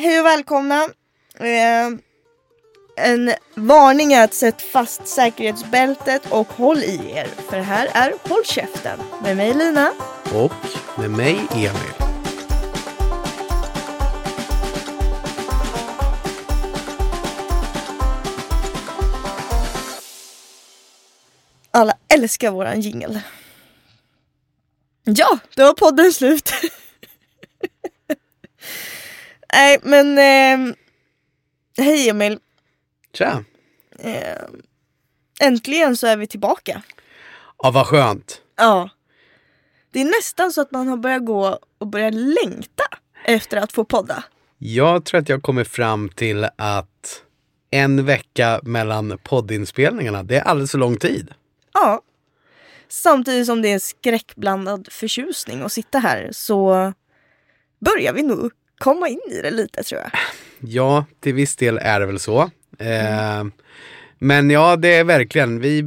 Hej och välkomna. Eh, en varning är att sätta fast säkerhetsbältet och håll i er. För här är Håll käften med mig Lina. Och med mig Emil. Alla älskar våran jingel. Ja, då var podden slut. Nej men eh, Hej Emil. Tja. Eh, äntligen så är vi tillbaka. Ja, vad skönt. Ja. Det är nästan så att man har börjat gå och börjat längta efter att få podda. Jag tror att jag kommer fram till att en vecka mellan poddinspelningarna, det är alldeles för lång tid. Ja. Samtidigt som det är skräckblandad förtjusning att sitta här så börjar vi nog komma in i det lite tror jag. Ja, till viss del är det väl så. Eh, men ja, det är verkligen, vi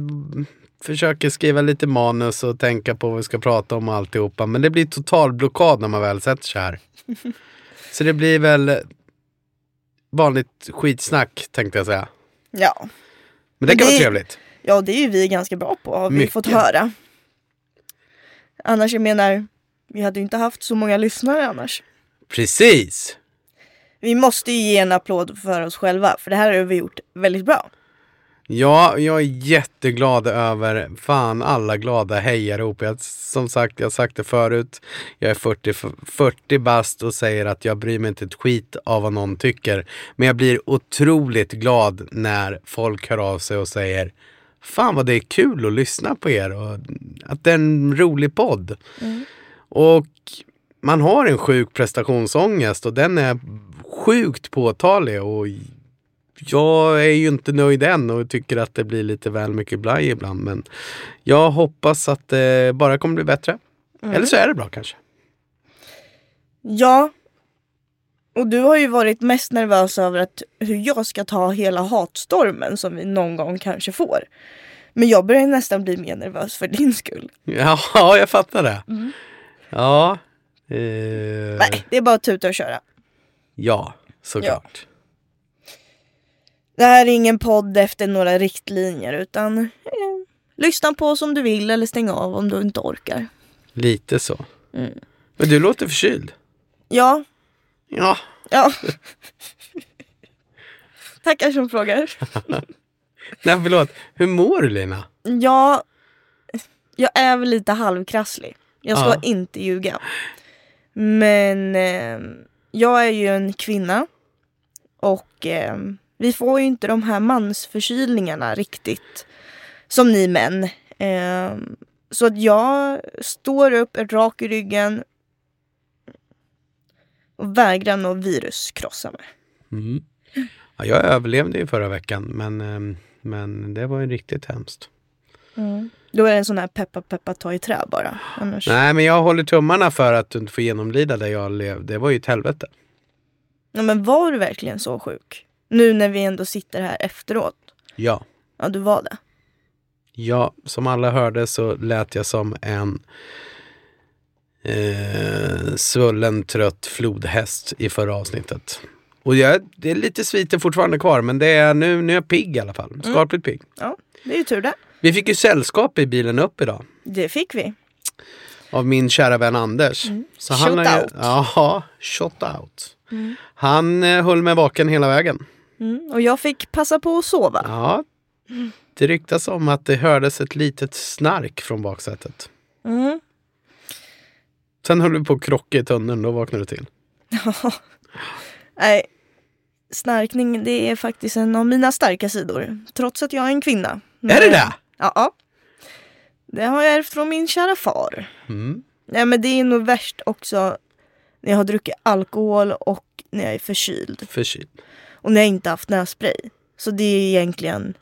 försöker skriva lite manus och tänka på vad vi ska prata om och alltihopa. Men det blir total blockad när man väl sätter sig här. Så det blir väl vanligt skitsnack tänkte jag säga. Ja. Men det kan det- vara trevligt. Ja, det är ju vi ganska bra på har vi Mycket. fått höra. Annars, jag menar, vi hade ju inte haft så många lyssnare annars. Precis! Vi måste ju ge en applåd för oss själva, för det här har vi gjort väldigt bra. Ja, jag är jätteglad över fan alla glada hejarop. Jag, som sagt, jag har sagt det förut. Jag är 40, 40 bast och säger att jag bryr mig inte ett skit av vad någon tycker. Men jag blir otroligt glad när folk hör av sig och säger Fan vad det är kul att lyssna på er och att det är en rolig podd. Och man har en sjuk prestationsångest och den är sjukt påtaglig och jag är ju inte nöjd än och tycker att det blir lite väl mycket blaj ibland. Men jag hoppas att det bara kommer bli bättre. Eller så är det bra kanske. Ja. Och du har ju varit mest nervös över att hur jag ska ta hela hatstormen som vi någon gång kanske får. Men jag börjar nästan bli mer nervös för din skull. Ja, jag fattar det. Ja. Eh, Nej, det är bara att tuta och köra. Ja, såklart. Det här är ingen podd efter några riktlinjer utan eh, lyssna på som du vill eller stäng av om du inte orkar. Lite så. Mm. Men du låter förkyld. Ja, Ja. ja. Tackar som frågar. Nej, förlåt. Hur mår du Lina? Ja, jag är väl lite halvkrasslig. Jag ska Ja. inte ljuga. Men eh, jag är ju en kvinna. Och eh, vi får ju inte de här mansförkylningarna riktigt. Som ni män. Eh, så att jag står upp rak i ryggen. Och vägrar något viruskrossa mig. Mm. Ja, jag överlevde ju förra veckan men, ehm, men det var ju riktigt hemskt. Då är det en sån här peppa peppa ta i trä bara. Annars... Nej men jag håller tummarna för att du inte får genomlida det jag levde. Det var ju ett helvete. Ja, men var du verkligen så sjuk? Nu när vi ändå sitter här efteråt. Ja. Ja, du var det. Ja, som alla hörde så lät jag som en eh, svullen trött flodhäst i förra avsnittet. Och jag, det är lite sviter fortfarande kvar men det är, nu, nu är jag pigg i alla fall. Skapligt pigg. Ja, det är ju tur det. Vi fick ju sällskap i bilen upp idag. Det fick vi. Av min kära vän Anders. Så han Shout har ju- out. Ja, shot out. Han eh, höll mig vaken hela vägen. Mm. Och jag fick passa på att sova. Ja, det ryktas om att det hördes ett litet snark från baksätet. Mm. Sen höll vi på att krocka i tunneln, då vaknade du till. Nej, snarkning det är faktiskt en av mina starka sidor. Trots att jag är en kvinna. Är det det? Ja. Det har jag ärvt från min kära far. Mm. Nej men det är nog värst också när jag har druckit alkohol och när jag är förkyld. Förkyld. Och när jag inte haft nässpray. Så det är egentligen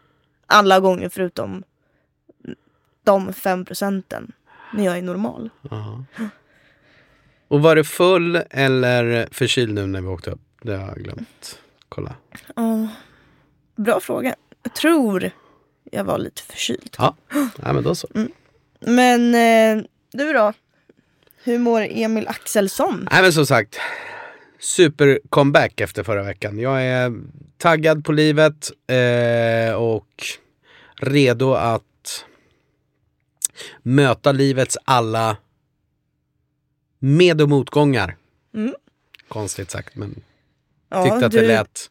alla gånger förutom de fem procenten när jag är normal. Ja. Och var du full eller förkyld nu när vi åkte upp? Det har jag glömt. Kolla. Ja, bra fråga. Jag tror jag var lite förkyld. Ja, ja men då så. Men eh, du då? Hur mår Emil Axelsson? Nej men som sagt. super comeback efter förra veckan. Jag är taggad på livet eh, och redo att möta livets alla med och motgångar. Mm. Konstigt sagt men Ja, tyckte att du- det lät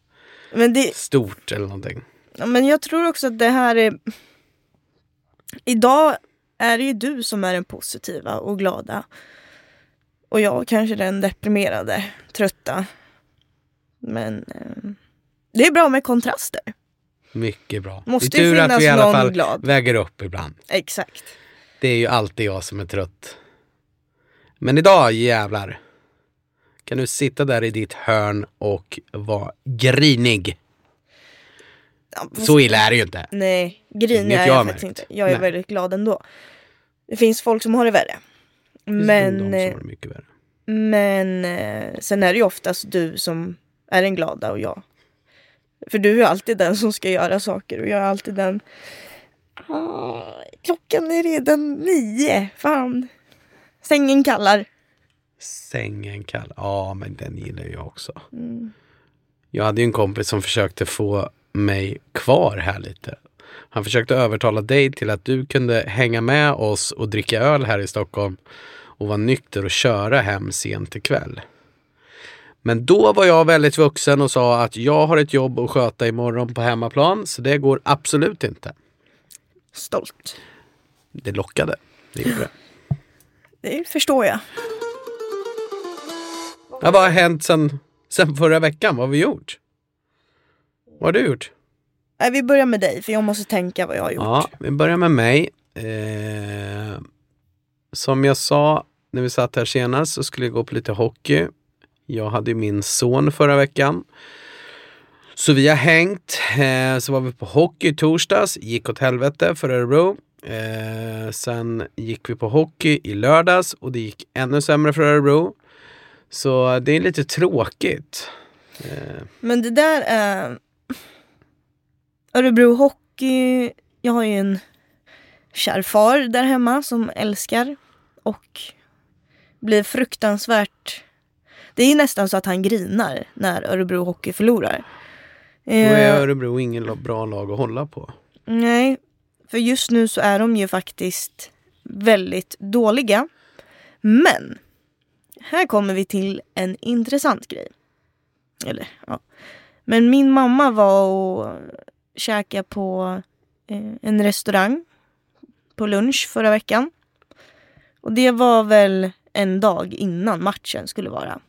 det, stort eller någonting. Ja, men jag tror också att det här är... Idag är det ju du som är den positiva och glada. Och jag kanske den deprimerade, trötta. Men eh, det är bra med kontraster. Mycket bra. Måste det är tur att vi i alla fall glad. väger upp ibland. Exakt. Det är ju alltid jag som är trött. Men idag jävlar. Kan du sitta där i ditt hörn och vara grinig. Ja, Så illa är det ju inte. Nej, grinig är jag jag faktiskt inte. Jag är Nej. väldigt glad ändå. Det finns folk som har det värre. Men, som eh, har det mycket värre. men eh, sen är det ju oftast du som är den glada och jag. För du är alltid den som ska göra saker och jag är alltid den... Ah, klockan är redan nio, fan. Sängen kallar. Sängen kall. Ja, men den gillar jag också. Mm. Jag hade ju en kompis som försökte få mig kvar här lite. Han försökte övertala dig till att du kunde hänga med oss och dricka öl här i Stockholm och vara nykter och köra hem sent ikväll. Men då var jag väldigt vuxen och sa att jag har ett jobb att sköta imorgon på hemmaplan så det går absolut inte. Stolt. Det lockade. Det gjorde det. Det förstår jag. Ja, vad har hänt sen, sen förra veckan? Vad har vi gjort? Vad har du gjort? Nej, vi börjar med dig för jag måste tänka vad jag har gjort. Ja, vi börjar med mig. Eh, som jag sa när vi satt här senast så skulle jag gå på lite hockey. Jag hade ju min son förra veckan. Så vi har hängt. Eh, så var vi på hockey i torsdags. Gick åt helvete för Örebro. Eh, sen gick vi på hockey i lördags och det gick ännu sämre för Örebro. Så det är lite tråkigt. Eh, Men det där är... Örebro Hockey, jag har ju en kär far där hemma som älskar och blir fruktansvärt... Det är nästan så att han grinar när Örebro Hockey förlorar. då är Eh, Örebro ingen bra lag att hålla på. nej, för just nu så är de ju faktiskt väldigt dåliga. Men här kommer vi till en intressant grej. Eller ja. Men min mamma var och käka på eh, en restaurang på lunch förra veckan. Och det var väl en dag innan matchen skulle vara.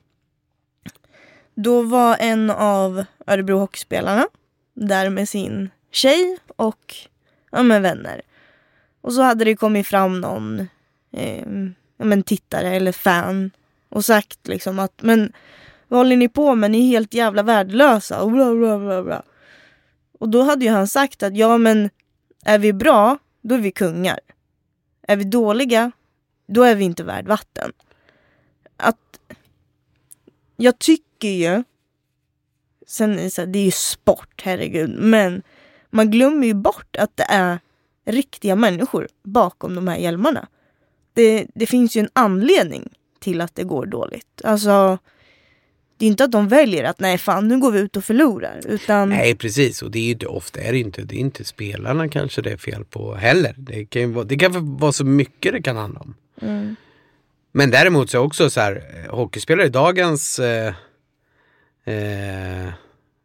Då var en av Örebro hockeyspelarna där med sin tjej och ja, med vänner. Och så hade det kommit fram någon eh, ja, men tittare eller fan och sagt liksom att men vad håller ni på med? Ni är helt jävla värdelösa och bla bla bla bla. Och då hade ju han sagt att ja men är vi bra, då är vi kungar. Är vi dåliga, då är vi inte värd vatten. Att jag tycker ju, sen är det, så här, det är ju sport, herregud, men man glömmer ju bort att det är riktiga människor bakom de här hjälmarna. Det, det finns ju en anledning till att det går dåligt. Alltså, det är inte att de väljer att nej fan nu går vi ut och förlorar. Utan Nej precis och det är ju ofta är det inte, det är inte spelarna kanske det är fel på heller. Det kan, vara, det kan vara så mycket det kan handla om. Mm. Men däremot så är också så här, eh, hockeyspelare i dagens eh, eh,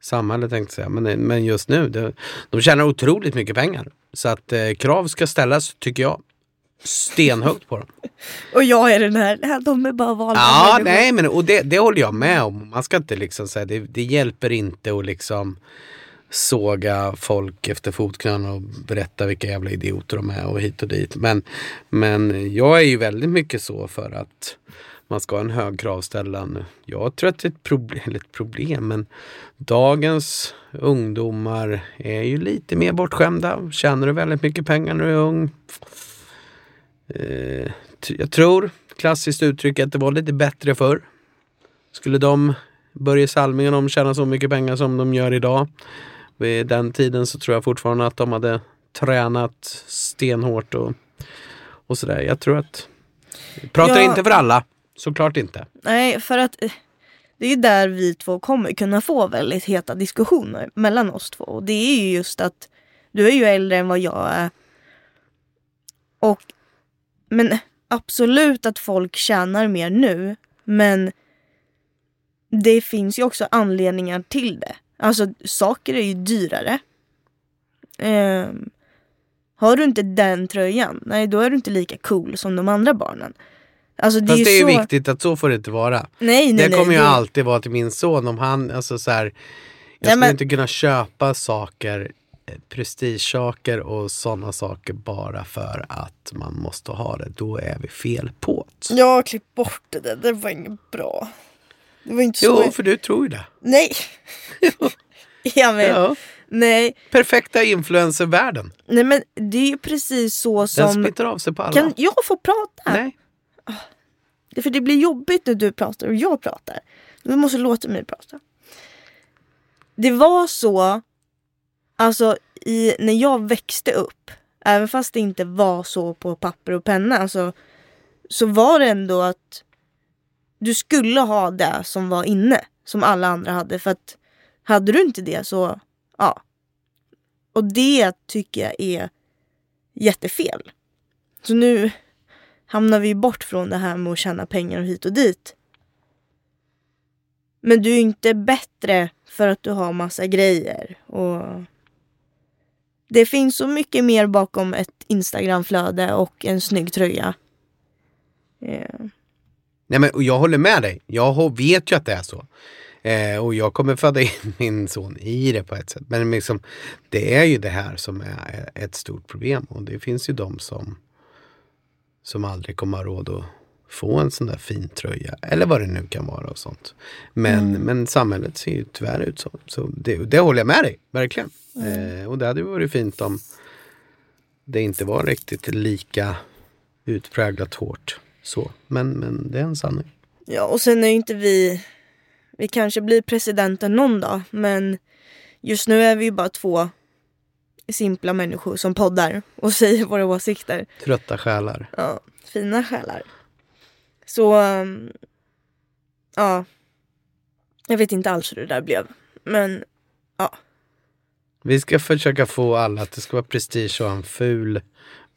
samhälle tänkte jag säga, men, men just nu, det, de tjänar otroligt mycket pengar. Så att eh, krav ska ställas, tycker jag, stenhögt på dem. Och jag är den här, "Nej, de är bara valda Ja, människor." nej men och det, det håller jag med om. Man ska inte liksom säga, det, det hjälper inte att liksom såga folk efter fotknölarna och berätta vilka jävla idioter de är och hit och dit. Men, men jag är ju väldigt mycket så för att man ska ha en hög kravställan. Jag tror att det är ett problem, eller ett problem, men dagens ungdomar är ju lite mer bortskämda. Tjänar du väldigt mycket pengar när du är ung? Eh, jag tror, klassiskt uttryck, att det var lite bättre förr. Skulle de, Börje Salming och de tjäna så mycket pengar som de gör idag. Vid den tiden så tror jag fortfarande att de hade tränat stenhårt och, och sådär. Jag tror att... Pratar Ja. inte för alla, såklart inte. Nej, för att eh, Det är där vi två kommer kunna få väldigt heta diskussioner mellan oss två. Och det är ju just att du är ju äldre än vad jag är. Och men absolut att folk tjänar mer nu. Men det finns ju också anledningar till det. Alltså saker är ju dyrare. Um, har du inte den tröjan, nej då är du inte lika cool som de andra barnen. Alltså, det Fast är det är så... ju viktigt att så får det inte vara. Nej, nej, det nej, kommer ju det- alltid vara till min son om han, alltså så här, jag Nej, skulle men- inte kunna köpa saker, eh, prestigesaker och sådana saker bara för att man måste ha det. Då är vi fel på det. Jag har klippt bort det där, det var inget bra. Det var inte Jo, så... för du tror ju det. Nej! Emil, Ja. nej. Perfekta influencervärlden. nej men det är ju precis så Den som... smittar av sig på alla. Kan jag få prata? Nej. Det- För det blir jobbigt när du pratar och jag pratar. Du måste låta mig prata. Det var så, alltså i, när jag växte upp, även fast det inte var så på papper och penna, alltså, så var det ändå att du skulle ha det som var inne, som alla andra hade. För att hade du inte det så, ja. Och det tycker jag är jättefel. Så nu hamnar vi bort från det här med att tjäna pengar och hit och dit. Men du är inte bättre för att du har massa grejer. Och det finns så mycket mer bakom ett Instagramflöde och en snygg tröja. Eh, Nej men och jag håller med dig. Jag vet ju att det är så. Eh, och jag kommer föda in min son i det på ett sätt. Men liksom, det är ju det här som är ett stort problem. Och det finns ju de som, som aldrig kommer ha råd att få en sån där fin tröja. Eller vad det nu kan vara och sånt. Men, men samhället ser ju tyvärr ut så. Så det, det håller jag med dig, verkligen. Eh, och det hade ju varit fint om det inte var riktigt lika utpräglat hårt. Så. Men, men det är en sanning. ja, och sen är ju inte vi... Vi kanske blir presidenten någon dag, men just nu är vi ju bara två simpla människor som poddar och säger våra åsikter. Trötta själar. Ja, fina själar. Så, um, ja. Jag vet inte alls hur det där blev. Men Vi ska försöka få alla att det ska vara prestige och en ful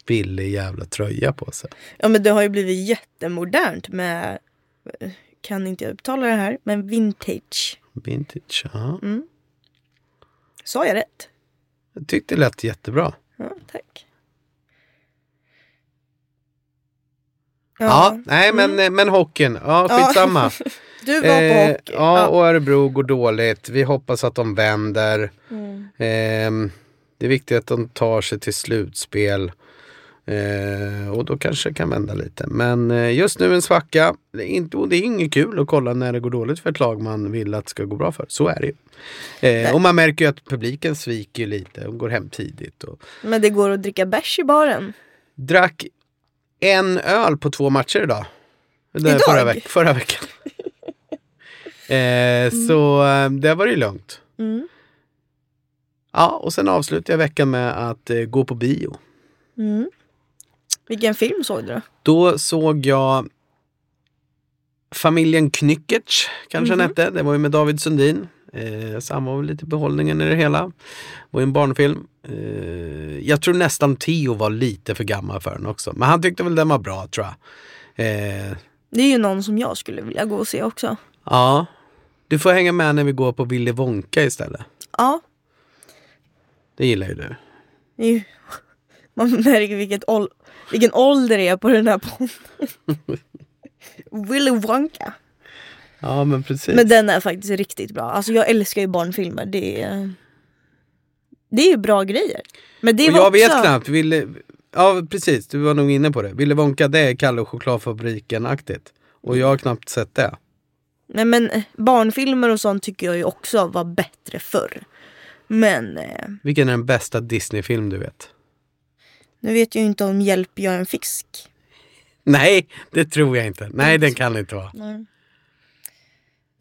billig jävla tröja på sig. Ja men det har ju blivit jättemodernt med, kan inte jag uttala det här, men vintage. Vintage. Ja. Sa jag rätt? Jag tyckte det lät jättebra. Ja, tack. Ja, nej men, eh, men hockeyn. Ja, Ja. skitsamma. Du var på Eh, hockey. ja, och Örebro går dåligt. Vi hoppas att de vänder. Mm. Ehm, det är viktigt att de tar sig till slutspel. Eh, och då kanske det kan vända lite. Men eh, just nu en svacka. Det är, inte, det är inget kul att kolla när det går dåligt för ett lag man vill att det ska gå bra för. Så är det ju. Eh, och man märker ju att publiken sviker lite och går hem tidigt. Och Men det går att dricka bärs i baren. drack en öl på två matcher idag. Idag? Förra, veck förra veckan. Eh, Så eh, det var ju lugnt. Mm. Ja, och sen avslutade jag veckan med att eh, gå på bio. Mm. Vilken film såg du då? Då såg jag Familjen Knyckertz, kanske den hette. Det var ju med David Sundin. Eh, så han var väl lite behållningen i det hela. Det var ju en barnfilm. Eh, jag tror nästan Theo var lite för gammal för den också. Men han tyckte väl den var bra tror jag. Eh, Det är ju någon som jag skulle vilja gå och se också. ja. Du får hänga med när vi går på Willy Wonka istället. Ja, Det gillar ju du. man märker vilket ål... vilken ålder det är på den här podden. Willy Wonka. Ja men precis. Men den är faktiskt riktigt bra. Alltså jag älskar ju barnfilmer. Det är, det är ju bra grejer. Men det och var jag också... vet knappt, Ville, ja precis, du var nog inne på det. Ville Wonka det är Kalle och chokladfabriken-aktigt. Och jag har knappt sett det. Nej men eh, barnfilmer och sånt tycker jag ju också var bättre förr. Men eh, Vilken är den bästa Disney-film du vet? nu vet jag ju inte om Hjälp jag är en fisk. Nej, det tror jag inte. Nej, den kan inte vara. Nej.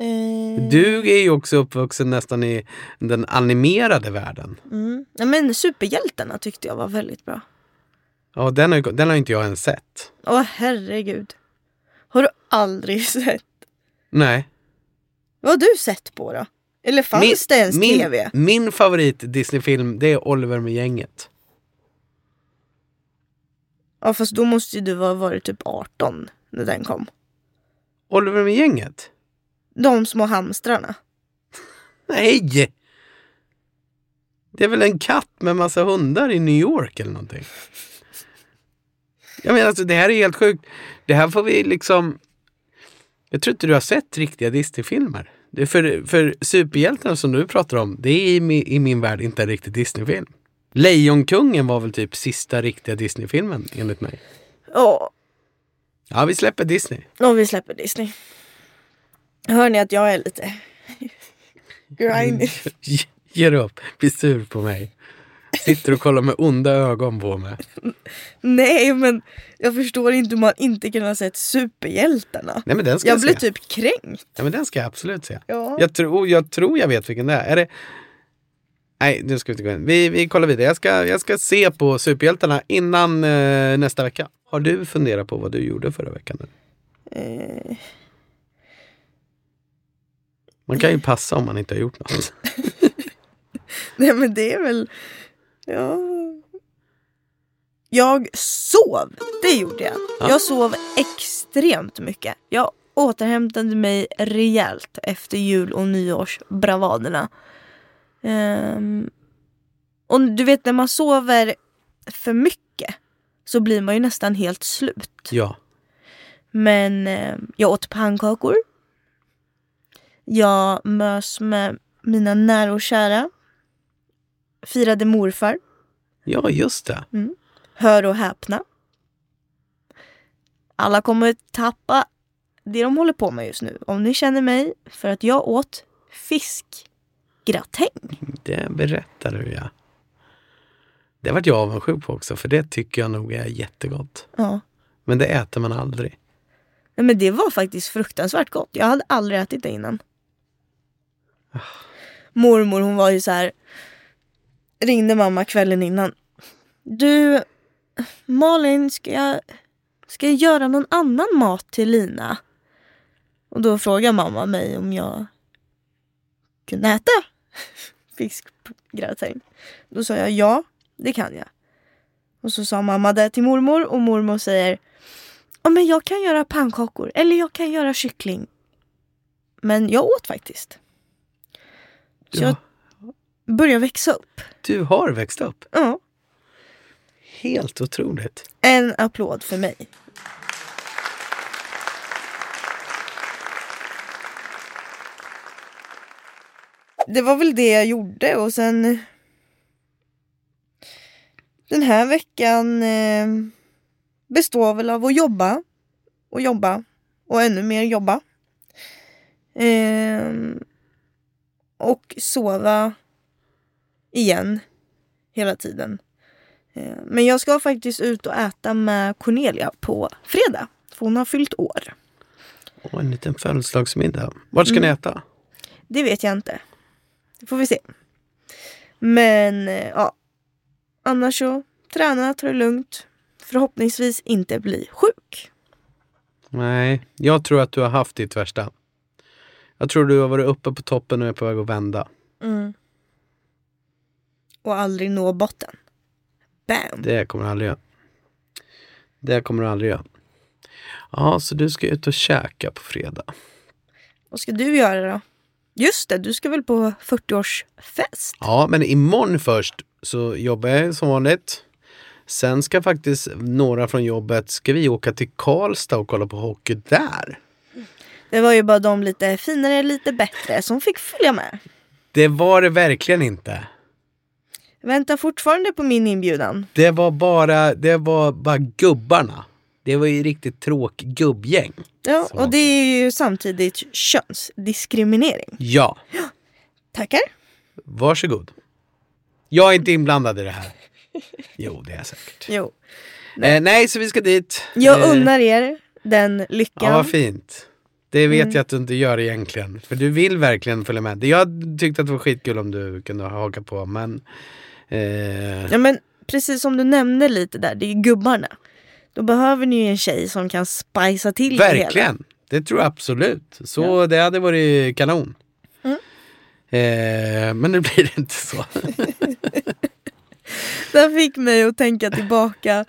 Eh, Du är ju också uppvuxen nästan i den animerade världen. mm. ja, men Superhjältarna tyckte jag var väldigt bra. Ja, den har, ju- den har inte jag ens sett. Åh herregud. Har du aldrig sett? Nej. Vad har du sett på då? Eller fanns det ens min, tv? Min favorit Disney-film det är Oliver med gänget. Ja fast då måste ju du ha varit typ 18 när den kom. Oliver med gänget? De små hamstrarna. Nej! Det är väl en katt med massa hundar i New York eller någonting. Jag menar alltså det här är helt sjukt. Det här får vi liksom... Jag tror inte du har sett riktiga Disney-filmer. För, för superhjältarna som du pratar om, det är i, mi- i min värld inte en riktig Disney-film. Lejonkungen var väl typ sista riktiga Disney-filmen enligt mig. Ja, Ja, vi släpper Disney. och vi släpper Disney. Hör ni att jag är lite grimy? Ge- upp, blir sur på mig. Sitter och kollar med onda ögon på mig. Nej men jag förstår inte hur man inte kan ha sett superhjältarna. Nej men den ska Jag jag, blir se. typ kränkt. Ja men den ska jag absolut se. Ja. Jag, tror, jag tror jag vet vilken det är. är det... Nej, nu ska vi inte gå in. Vi, vi kollar vidare. Jag ska, jag ska se på superhjältarna innan eh, nästa vecka. Har du funderat på vad du gjorde förra veckan? Eh, Man kan ju passa om man inte har gjort något. nej men det är väl... Ja. Jag sov, det gjorde jag. Ja. Jag sov extremt mycket. Jag återhämtade mig rejält efter jul och nyårsbravaderna. Ehm, och du vet när man sover för mycket så blir man ju nästan helt slut. Ja. Men eh, jag åt pannkakor. Jag mös med mina nära och kära. Firade morfar. Ja, just det. Hör och häpna. Alla kommer tappa det de håller på med just nu. Om ni känner mig för att jag åt fiskgratäng. Det berättade du ja. Det vart jag avundsjuk på också, för det tycker jag nog är jättegott. Ja. Men det äter man aldrig. Nej, men det var faktiskt fruktansvärt gott. Jag hade aldrig ätit det innan. Mormor hon var ju så här. Ringde mamma kvällen innan. Du Malin, ska jag, ska jag göra någon annan mat till Lina? Och då frågade mamma mig om jag kunde äta fiskgratäng. Då sa jag ja, det kan jag. Och så sa mamma det till mormor och mormor säger Ja, men jag kan göra pannkakor eller jag kan göra kyckling. Men jag åt faktiskt. Så jag börjar växa upp. Du har växt upp. Ja, Helt otroligt. en applåd för mig. Det var väl det jag gjorde och sen den här veckan eh, består väl av att jobba och jobba och ännu mer jobba. Ehm, och sova igen hela tiden. Eh, Men jag ska faktiskt ut och äta med Cornelia på fredag. För hon har fyllt år. Och en liten födelsedagsmiddag. Vart ska ni äta? Det vet jag inte. Det får vi se. Men eh, ja. Annars så träna, ta det lugnt. Förhoppningsvis inte bli sjuk. Nej, jag tror att du har haft ditt värsta. Jag tror du har varit uppe på toppen och är på väg att vända. Och aldrig nå botten. Bam! Det kommer du aldrig göra. Det kommer du aldrig göra. Ja, så du ska ut och käka på fredag. Vad ska du göra då? Just det, du ska väl på 40-årsfest? Ja, men imorgon först så jobbar jag som vanligt. Sen ska faktiskt några från jobbet, ska vi åka till Karlstad och kolla på hockey där. Det var ju bara de lite finare, lite bättre som fick följa med. Det var det verkligen inte. Väntar fortfarande på min inbjudan. Det var bara, det var bara gubbarna. Det var ju riktigt tråk gubbgäng. Ja, och det är ju samtidigt könsdiskriminering. Ja, Tackar. varsågod. Jag är inte inblandad i det här. Jo, det är jag säkert. Jo. Eh, nej, så vi ska dit. Jag Eh, unnar er den lyckan. Ja, vad fint. Det vet Mm. jag att du inte gör egentligen. För du vill verkligen följa med. Jag tyckte att det var skitkul om du kunde haka på, men... Eh, Ja men precis som du nämnde lite där, det är ju gubbarna. Då behöver ni ju en tjej som kan spicea till det hela. verkligen. det tror jag absolut. Så det hade varit kanon. Mm. Eh, men det blir inte så. Det fick mig att tänka tillbaka.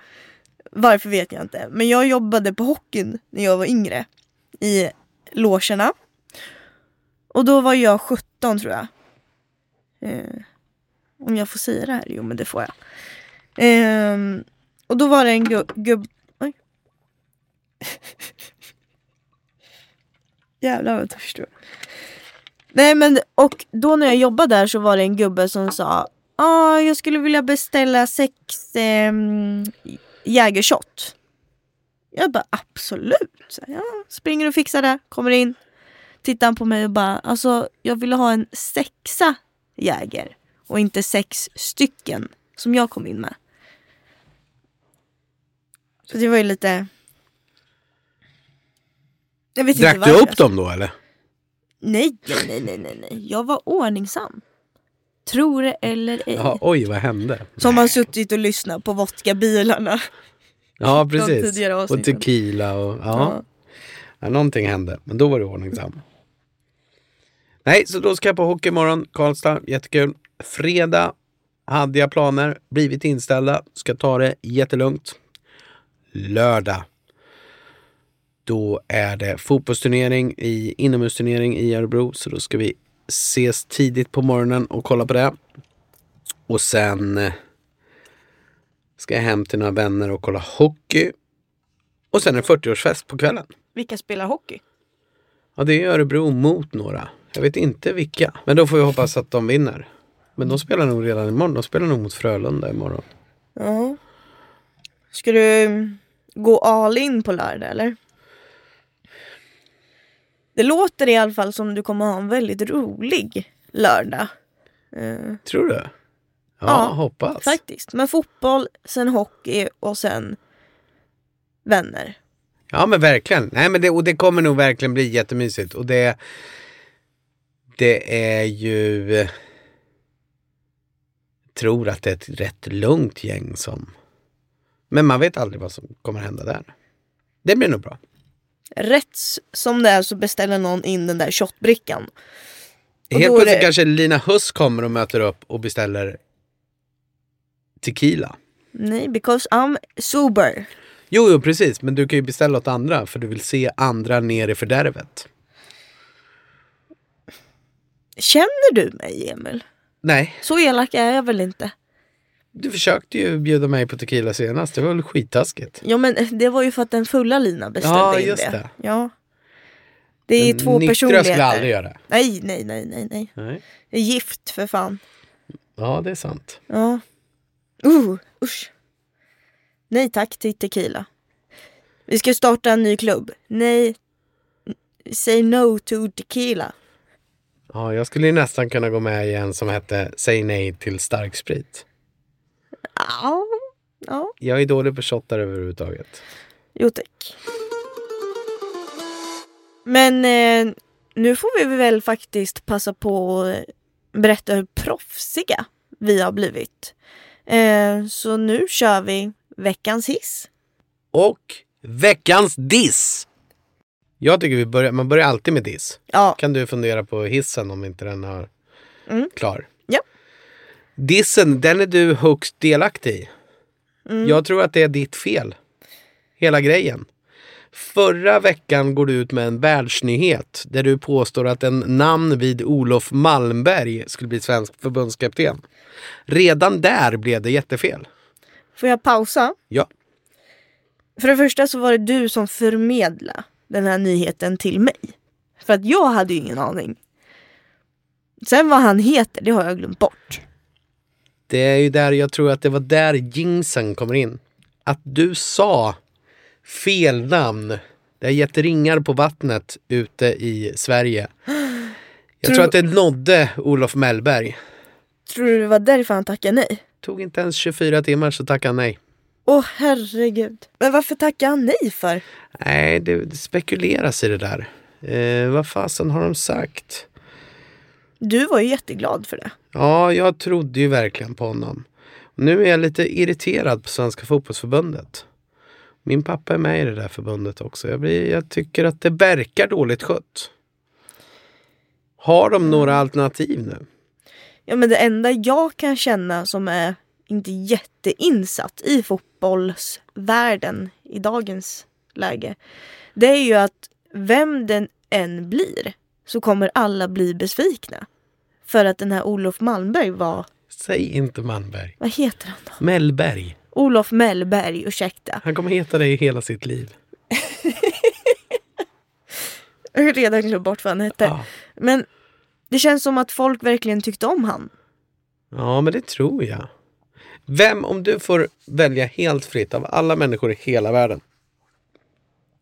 Varför vet jag inte. Men jag jobbade på hockeyn när jag var yngre. I logerna. Och då var jag 17 tror jag. Eh, om jag får säga det här? Jo men det får jag. Ehm, och då var det en gubb... Oj. Jävlar vad törstig jag. Nej men och då när jag jobbade där så var det en gubbe som sa ah, jag skulle vilja beställa sex eh, jägershot. Jag bara absolut. Så, jag springer och fixar det, kommer in. Tittar han på mig och bara alltså jag ville ha en sexa jäger. Och inte sex stycken som jag kom in med. Så det var ju lite... Jag vet Drack inte du upp dem då eller? Nej, nej, nej, nej, nej. Jag var ordningsam. Tror det eller ej. Ja, oj, vad hände? Som har suttit och lyssnat på vodkabilarna. Ja, precis. Och tequila och ja. Ja. ja. Någonting hände, men då var det ordningsam. Nej, så då ska jag på hockey imorgon, Karlstad, jättekul. Fredag hade jag planer, blivit inställda, ska ta det jättelugnt. Lördag, då är det fotbollsturnering i inomhusturnering i Örebro, så då ska vi ses tidigt på morgonen och kolla på det. Och sen eh, ska jag hem till några vänner och kolla hockey. Och sen en 40-årsfest på kvällen. Vilka spelar hockey? Ja, det är Örebro mot några. Jag vet inte vilka. Men då får vi hoppas att de vinner. Men de spelar nog redan imorgon. De spelar nog mot Frölunda imorgon. Ja. Ska du gå all in på lördag eller? Det låter i alla fall som du kommer ha en väldigt rolig lördag. Eh, Tror du? Ja, Ja, hoppas. faktiskt. Men fotboll, sen hockey och sen vänner. Ja, men verkligen. Nej, men det, och det kommer nog verkligen bli jättemysigt. Och det, det är ju... Tror att det är ett rätt lugnt gäng som... Men man vet aldrig vad som kommer hända där. Det blir nog bra. Rätt som det är så beställer någon in den där shotbrickan. Och Helt plötsligt det- kanske Lina Huss kommer och möter upp och beställer tequila. Nej, because I'm sober. Jo, jo, precis. Men du kan ju beställa åt andra för du vill se andra ner i fördärvet. Känner du mig Emil? Nej, Så elak är jag väl inte? du försökte ju bjuda mig på tequila senast. Det var väl skittaskigt. Ja men det var ju för att den fulla Lina beställde Ja, in just det. det. Ja. Det är Den två personligheter. skulle aldrig göra. Nej, nej, nej, nej, nej. Nej. Det är gift för fan. Ja, det är sant. Ja. Uh, usch. Nej tack till tequila. Vi ska starta en ny klubb. Nej. Say no to tequila. Ja, jag skulle ju nästan kunna gå med i en som hette Säg nej till starksprit. Ja. Ja, Jag är dålig på shottar överhuvudtaget. jo tack. Men eh, nu får vi väl faktiskt passa på att berätta hur proffsiga vi har blivit. Eh, så nu kör vi veckans hiss. Och veckans diss! Jag tycker vi börjar, man börjar alltid med diss. Ja, Kan du fundera på hissen om inte den har Mm. klar? Ja. Dissen, den är du högst delaktig i. Mm. Jag tror att det är ditt fel. Hela grejen. Förra veckan går du ut med en världsnyhet där du påstår att en namn vid Olof Malmberg skulle bli svensk förbundskapten. Redan där blev det jättefel. får jag pausa? Ja. För det första så var det du som förmedlade den här nyheten till mig. För att jag hade ju ingen aning. Sen vad han heter, det har jag glömt bort. Det är ju där jag tror att det var där jinxen kommer in. Att du sa fel namn. Det har gett ringar på vattnet ute i Sverige. Jag Tror- tror att det nådde Olof Mellberg. Tror du det var därför han tackade nej? Tog inte ens 24 timmar så tackade han nej. Åh herregud. Men varför tackade han nej för? Nej, det, det spekuleras i det där. Eh, vad fasen har de sagt? Du var ju jätteglad för det. Ja, jag trodde ju verkligen på honom. Nu är jag lite irriterad på Svenska fotbollsförbundet. Min pappa är med i det där förbundet också. Jag, blir, jag tycker att det verkar dåligt skött. Har de några alternativ nu? Ja men det enda jag kan känna som är inte jätteinsatt i fotbollsvärlden i dagens läge. Det är ju att vem den än blir så kommer alla bli besvikna. För att den här Olof Malmberg var, Säg inte Malmberg. vad heter han då? Mellberg. Olof Mellberg, ursäkta. Han kommer heta det i hela sitt liv. Jag har redan glömt bort vad han hette. Ja. Men det känns som att folk verkligen tyckte om han. ja, men det tror jag. Vem, om du får välja helt fritt av alla människor i hela världen.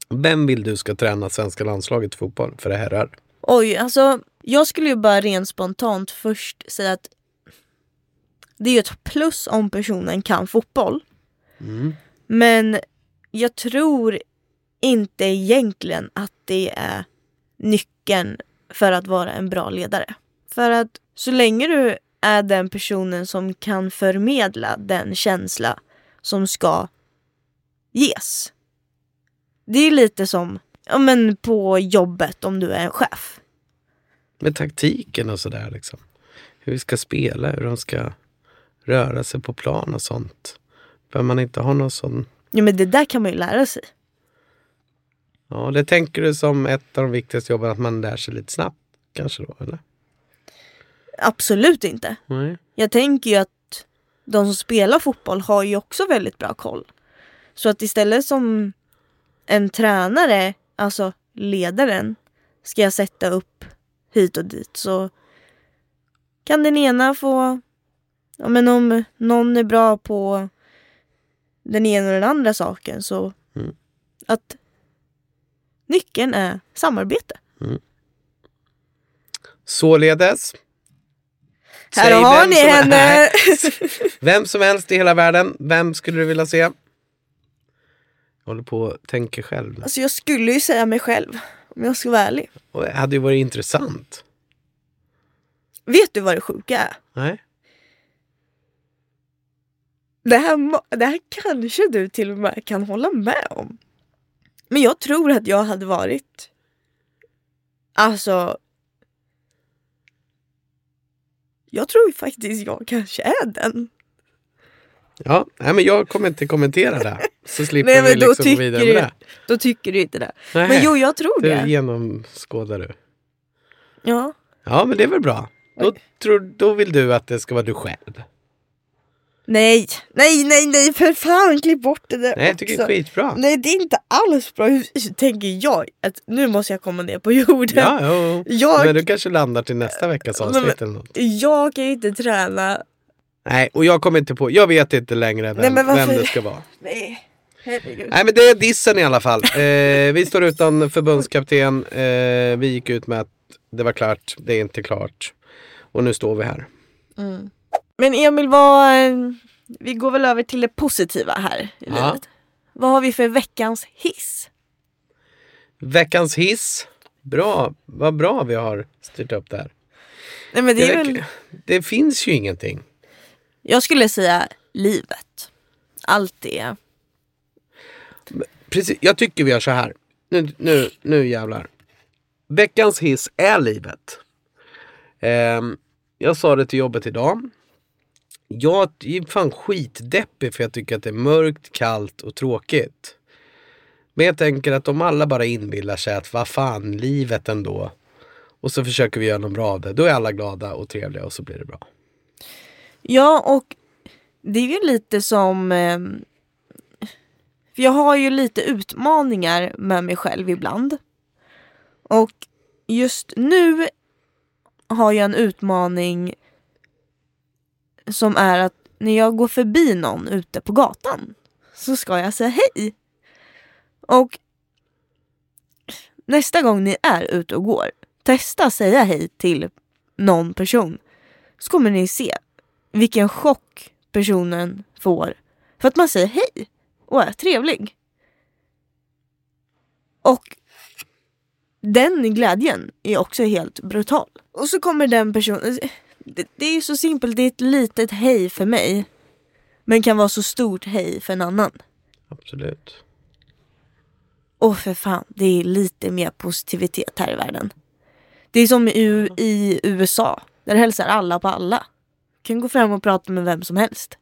Vem vill du ska träna svenska landslaget i fotboll för herrar? Oj, alltså jag skulle ju bara rent spontant först säga att det är ju ett plus om personen kan fotboll. Mm. Men jag tror inte egentligen att det är nyckeln för att vara en bra ledare. För att så länge du är den personen som kan förmedla den känsla som ska ges. Det är lite som ja, men på jobbet om du är en chef. Med taktiken och sådär liksom. Hur vi ska spela, hur de ska röra sig på plan och sånt. För man inte har någon sån... Ja men det där kan man ju lära sig. Ja, det tänker du som ett av de viktigaste jobben, att man lär sig lite snabbt kanske då, eller? Absolut inte. Nej. Jag tänker ju att de som spelar fotboll har ju också väldigt bra koll. Så att istället som en tränare, alltså ledaren, ska jag sätta upp hit och dit så kan den ena få, ja men om någon är bra på den ena och den andra saken så Mm. att nyckeln är samarbete. Således. Här säg har ni henne! Vem som helst i hela världen, vem skulle du vilja se? Jag håller på och tänker själv. Alltså jag skulle ju säga mig själv om jag ska vara ärlig. Och det hade ju varit intressant. Vet du vad det sjuka är? Nej? Det här, det här kanske du till och med kan hålla med om. Men jag tror att jag hade varit... Alltså... Jag tror faktiskt jag kanske är den. Ja, nej, men jag kommer inte kommentera det. Så slipper Nej, men vi liksom gå vidare du- med det. Då tycker du inte det. Nej, Men jo, jag tror det det. genomskådar du. Ja. Ja, men det är väl bra. Då, tror, då vill du att det ska vara du själv. Nej, nej, nej, nej, för fan klipp bort det där Nej, jag tycker det är också. skitbra. Nej, det är inte alls bra. Hur tänker jag att nu måste jag komma ner på jorden. Ja, jo. Jag, Men du kanske landar till nästa veckas avsnitt eller något. jag kan ju inte träna. Nej, och jag kommer inte på, jag vet inte längre vem, Nej, vem det ska vara. Nej, herregud. Nej men det är dissen i alla fall. Eh, vi står utan förbundskapten. Eh, vi gick ut med att det var klart, det är inte klart. Och nu står vi här. Men Emil, vad, eh, vi går väl över till det positiva här i Ja. livet. Vad har vi för veckans hiss? Veckans hiss. Bra, vad bra vi har styrt upp det här. Nej, men det Det, väl, det finns ju ingenting. jag skulle säga livet. Allt det. Precis, jag tycker vi gör så här. Nu, nu, nu jävlar. Veckans hiss är livet. Ehm, jag sa det till jobbet idag. Jag är fan skitdeppig för jag tycker att det är mörkt, kallt och tråkigt. Men jag tänker att om alla bara inbillar sig att vad fan, livet ändå. Och så försöker vi göra något bra av det. Då är alla glada och trevliga och så blir det bra. Ja, och det är ju lite som... Ehm, för jag har ju lite utmaningar med mig själv ibland. Och just nu har jag en utmaning som är att när jag går förbi någon ute på gatan så ska jag säga hej. Och nästa gång ni är ute och går, testa säga hej till någon person. Så kommer ni se vilken chock personen får för att man säger hej och är trevlig. Och den glädjen är också helt brutal. Och så kommer den personen, det, det är ju så simpelt, det är ett litet hej för mig. Men kan vara så stort hej för en annan. Absolut. Och för fan, det är lite mer positivitet här i världen. Det är som i, i USA. Där hälsar alla på alla. Du kan gå fram och prata med vem som helst.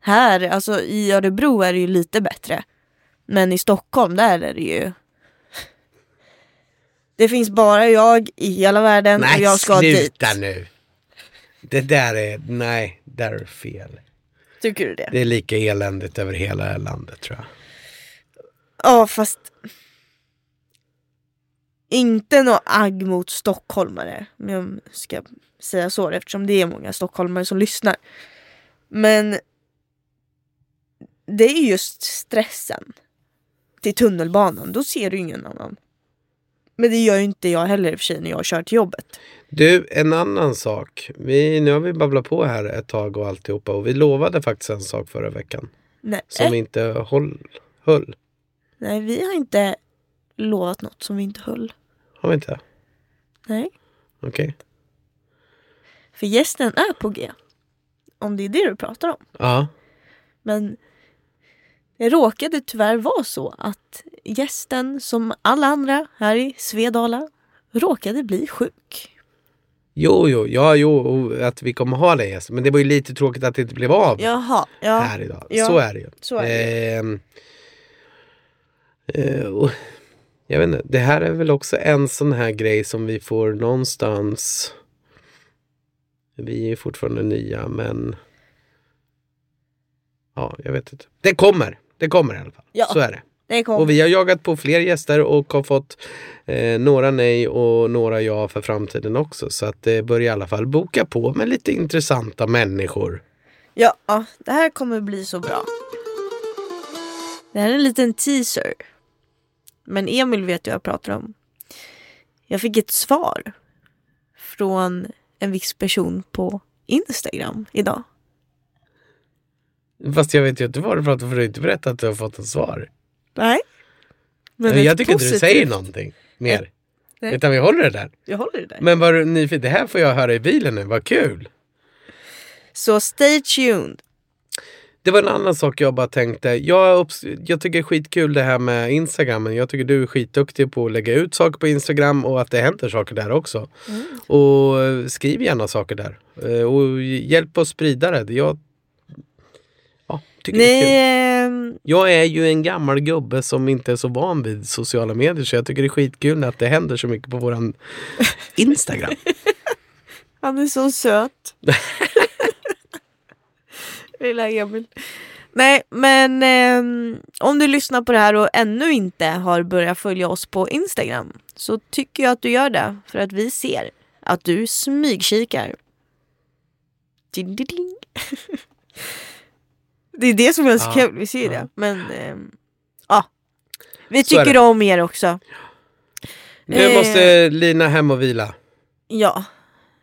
Här, alltså i Örebro är det ju lite bättre. Men i Stockholm, där är det ju... Det finns bara jag i hela världen och Nej, jag ska dit. sluta nu. Det där är, nej, där är fel. Tycker du det? Det är lika eländigt över hela landet tror jag. Ja, fast... Inte något agg mot stockholmare. Om jag ska säga så eftersom det är många stockholmare som lyssnar. Men det är just stressen till tunnelbanan. Då ser du ingen annan. Men det gör ju inte jag heller i och för sig när jag kör till jobbet. Du, en annan sak. Vi, nu har vi babblat på här ett tag och alltihopa och vi lovade faktiskt en sak förra veckan. Nej, Som vi inte håll, höll. nej vi har inte lovat något som vi inte höll. Har vi inte? Nej. Okej. För gästen är på G. Om det är det du pratar om. Ja. Men det råkade tyvärr vara så att gästen, som alla andra här i Svedala, råkade bli sjuk. Jo, jo, ja, jo, att vi kommer ha det gäst. Men det var ju lite tråkigt att det inte blev av Jaha, ja. här idag. Ja, Så är det ju. så är det. Ehm, eh, och, jag vet inte, det här är väl också en sån här grej som vi får någonstans. Vi är fortfarande nya men. Ja, jag vet inte. Det kommer. Det kommer i alla fall. Ja. Så är det. Och vi har jagat på fler gäster och har fått eh, några nej och några ja för framtiden också. Så att det börjar i alla fall boka på med lite intressanta människor. Ja, ja, det här kommer bli så bra. Det här är en liten teaser. Men Emil vet ju vad jag pratar om. Jag fick ett svar från en viss person på Instagram idag. Fast jag vet ju inte vad du pratar om för du har inte berättat att du har fått ett svar. Nej. Men jag tycker inte du positivt- säger någonting mer. Nej. Utan vi håller det där. Jag håller det där. Men var du nyfiken? Det här får jag höra i bilen nu, vad kul! Så stay tuned. Det var en annan sak jag bara tänkte. Jag, jag tycker det är skitkul det här med Instagram. Men jag tycker du är skitduktig på att lägga ut saker på Instagram och att det händer saker där också. Och eh, skriv gärna saker där. Eh, Och hjälp oss sprida det. Jag tycker det är kul. Nej, ehm, Jag är ju en gammal gubbe som inte är så van vid sociala medier så jag tycker det är skitkul att det händer så mycket på våran Instagram. han är så söt. Lilla Emil. Nej, men ehm, om du lyssnar på det här och ännu inte har börjat följa oss på Instagram så tycker jag att du gör det för att vi ser att du smygkikar. Ding, ding, ding. Det är det som är så Ja, kul, vi ser ju ja. det. Men ehm, ja, vi Så tycker om er också. Nu Eh. måste Lina hem och vila. Ja.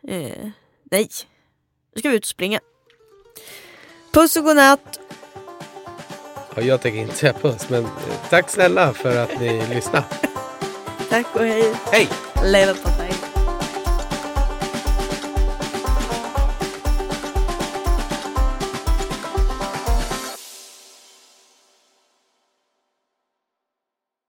Eh, nej. Nu ska vi ut och springa. Puss och godnatt. Ja, jag tänker inte säga puss men eh, tack snälla för att ni lyssnade. Tack och hej. Hej! Leverpastej.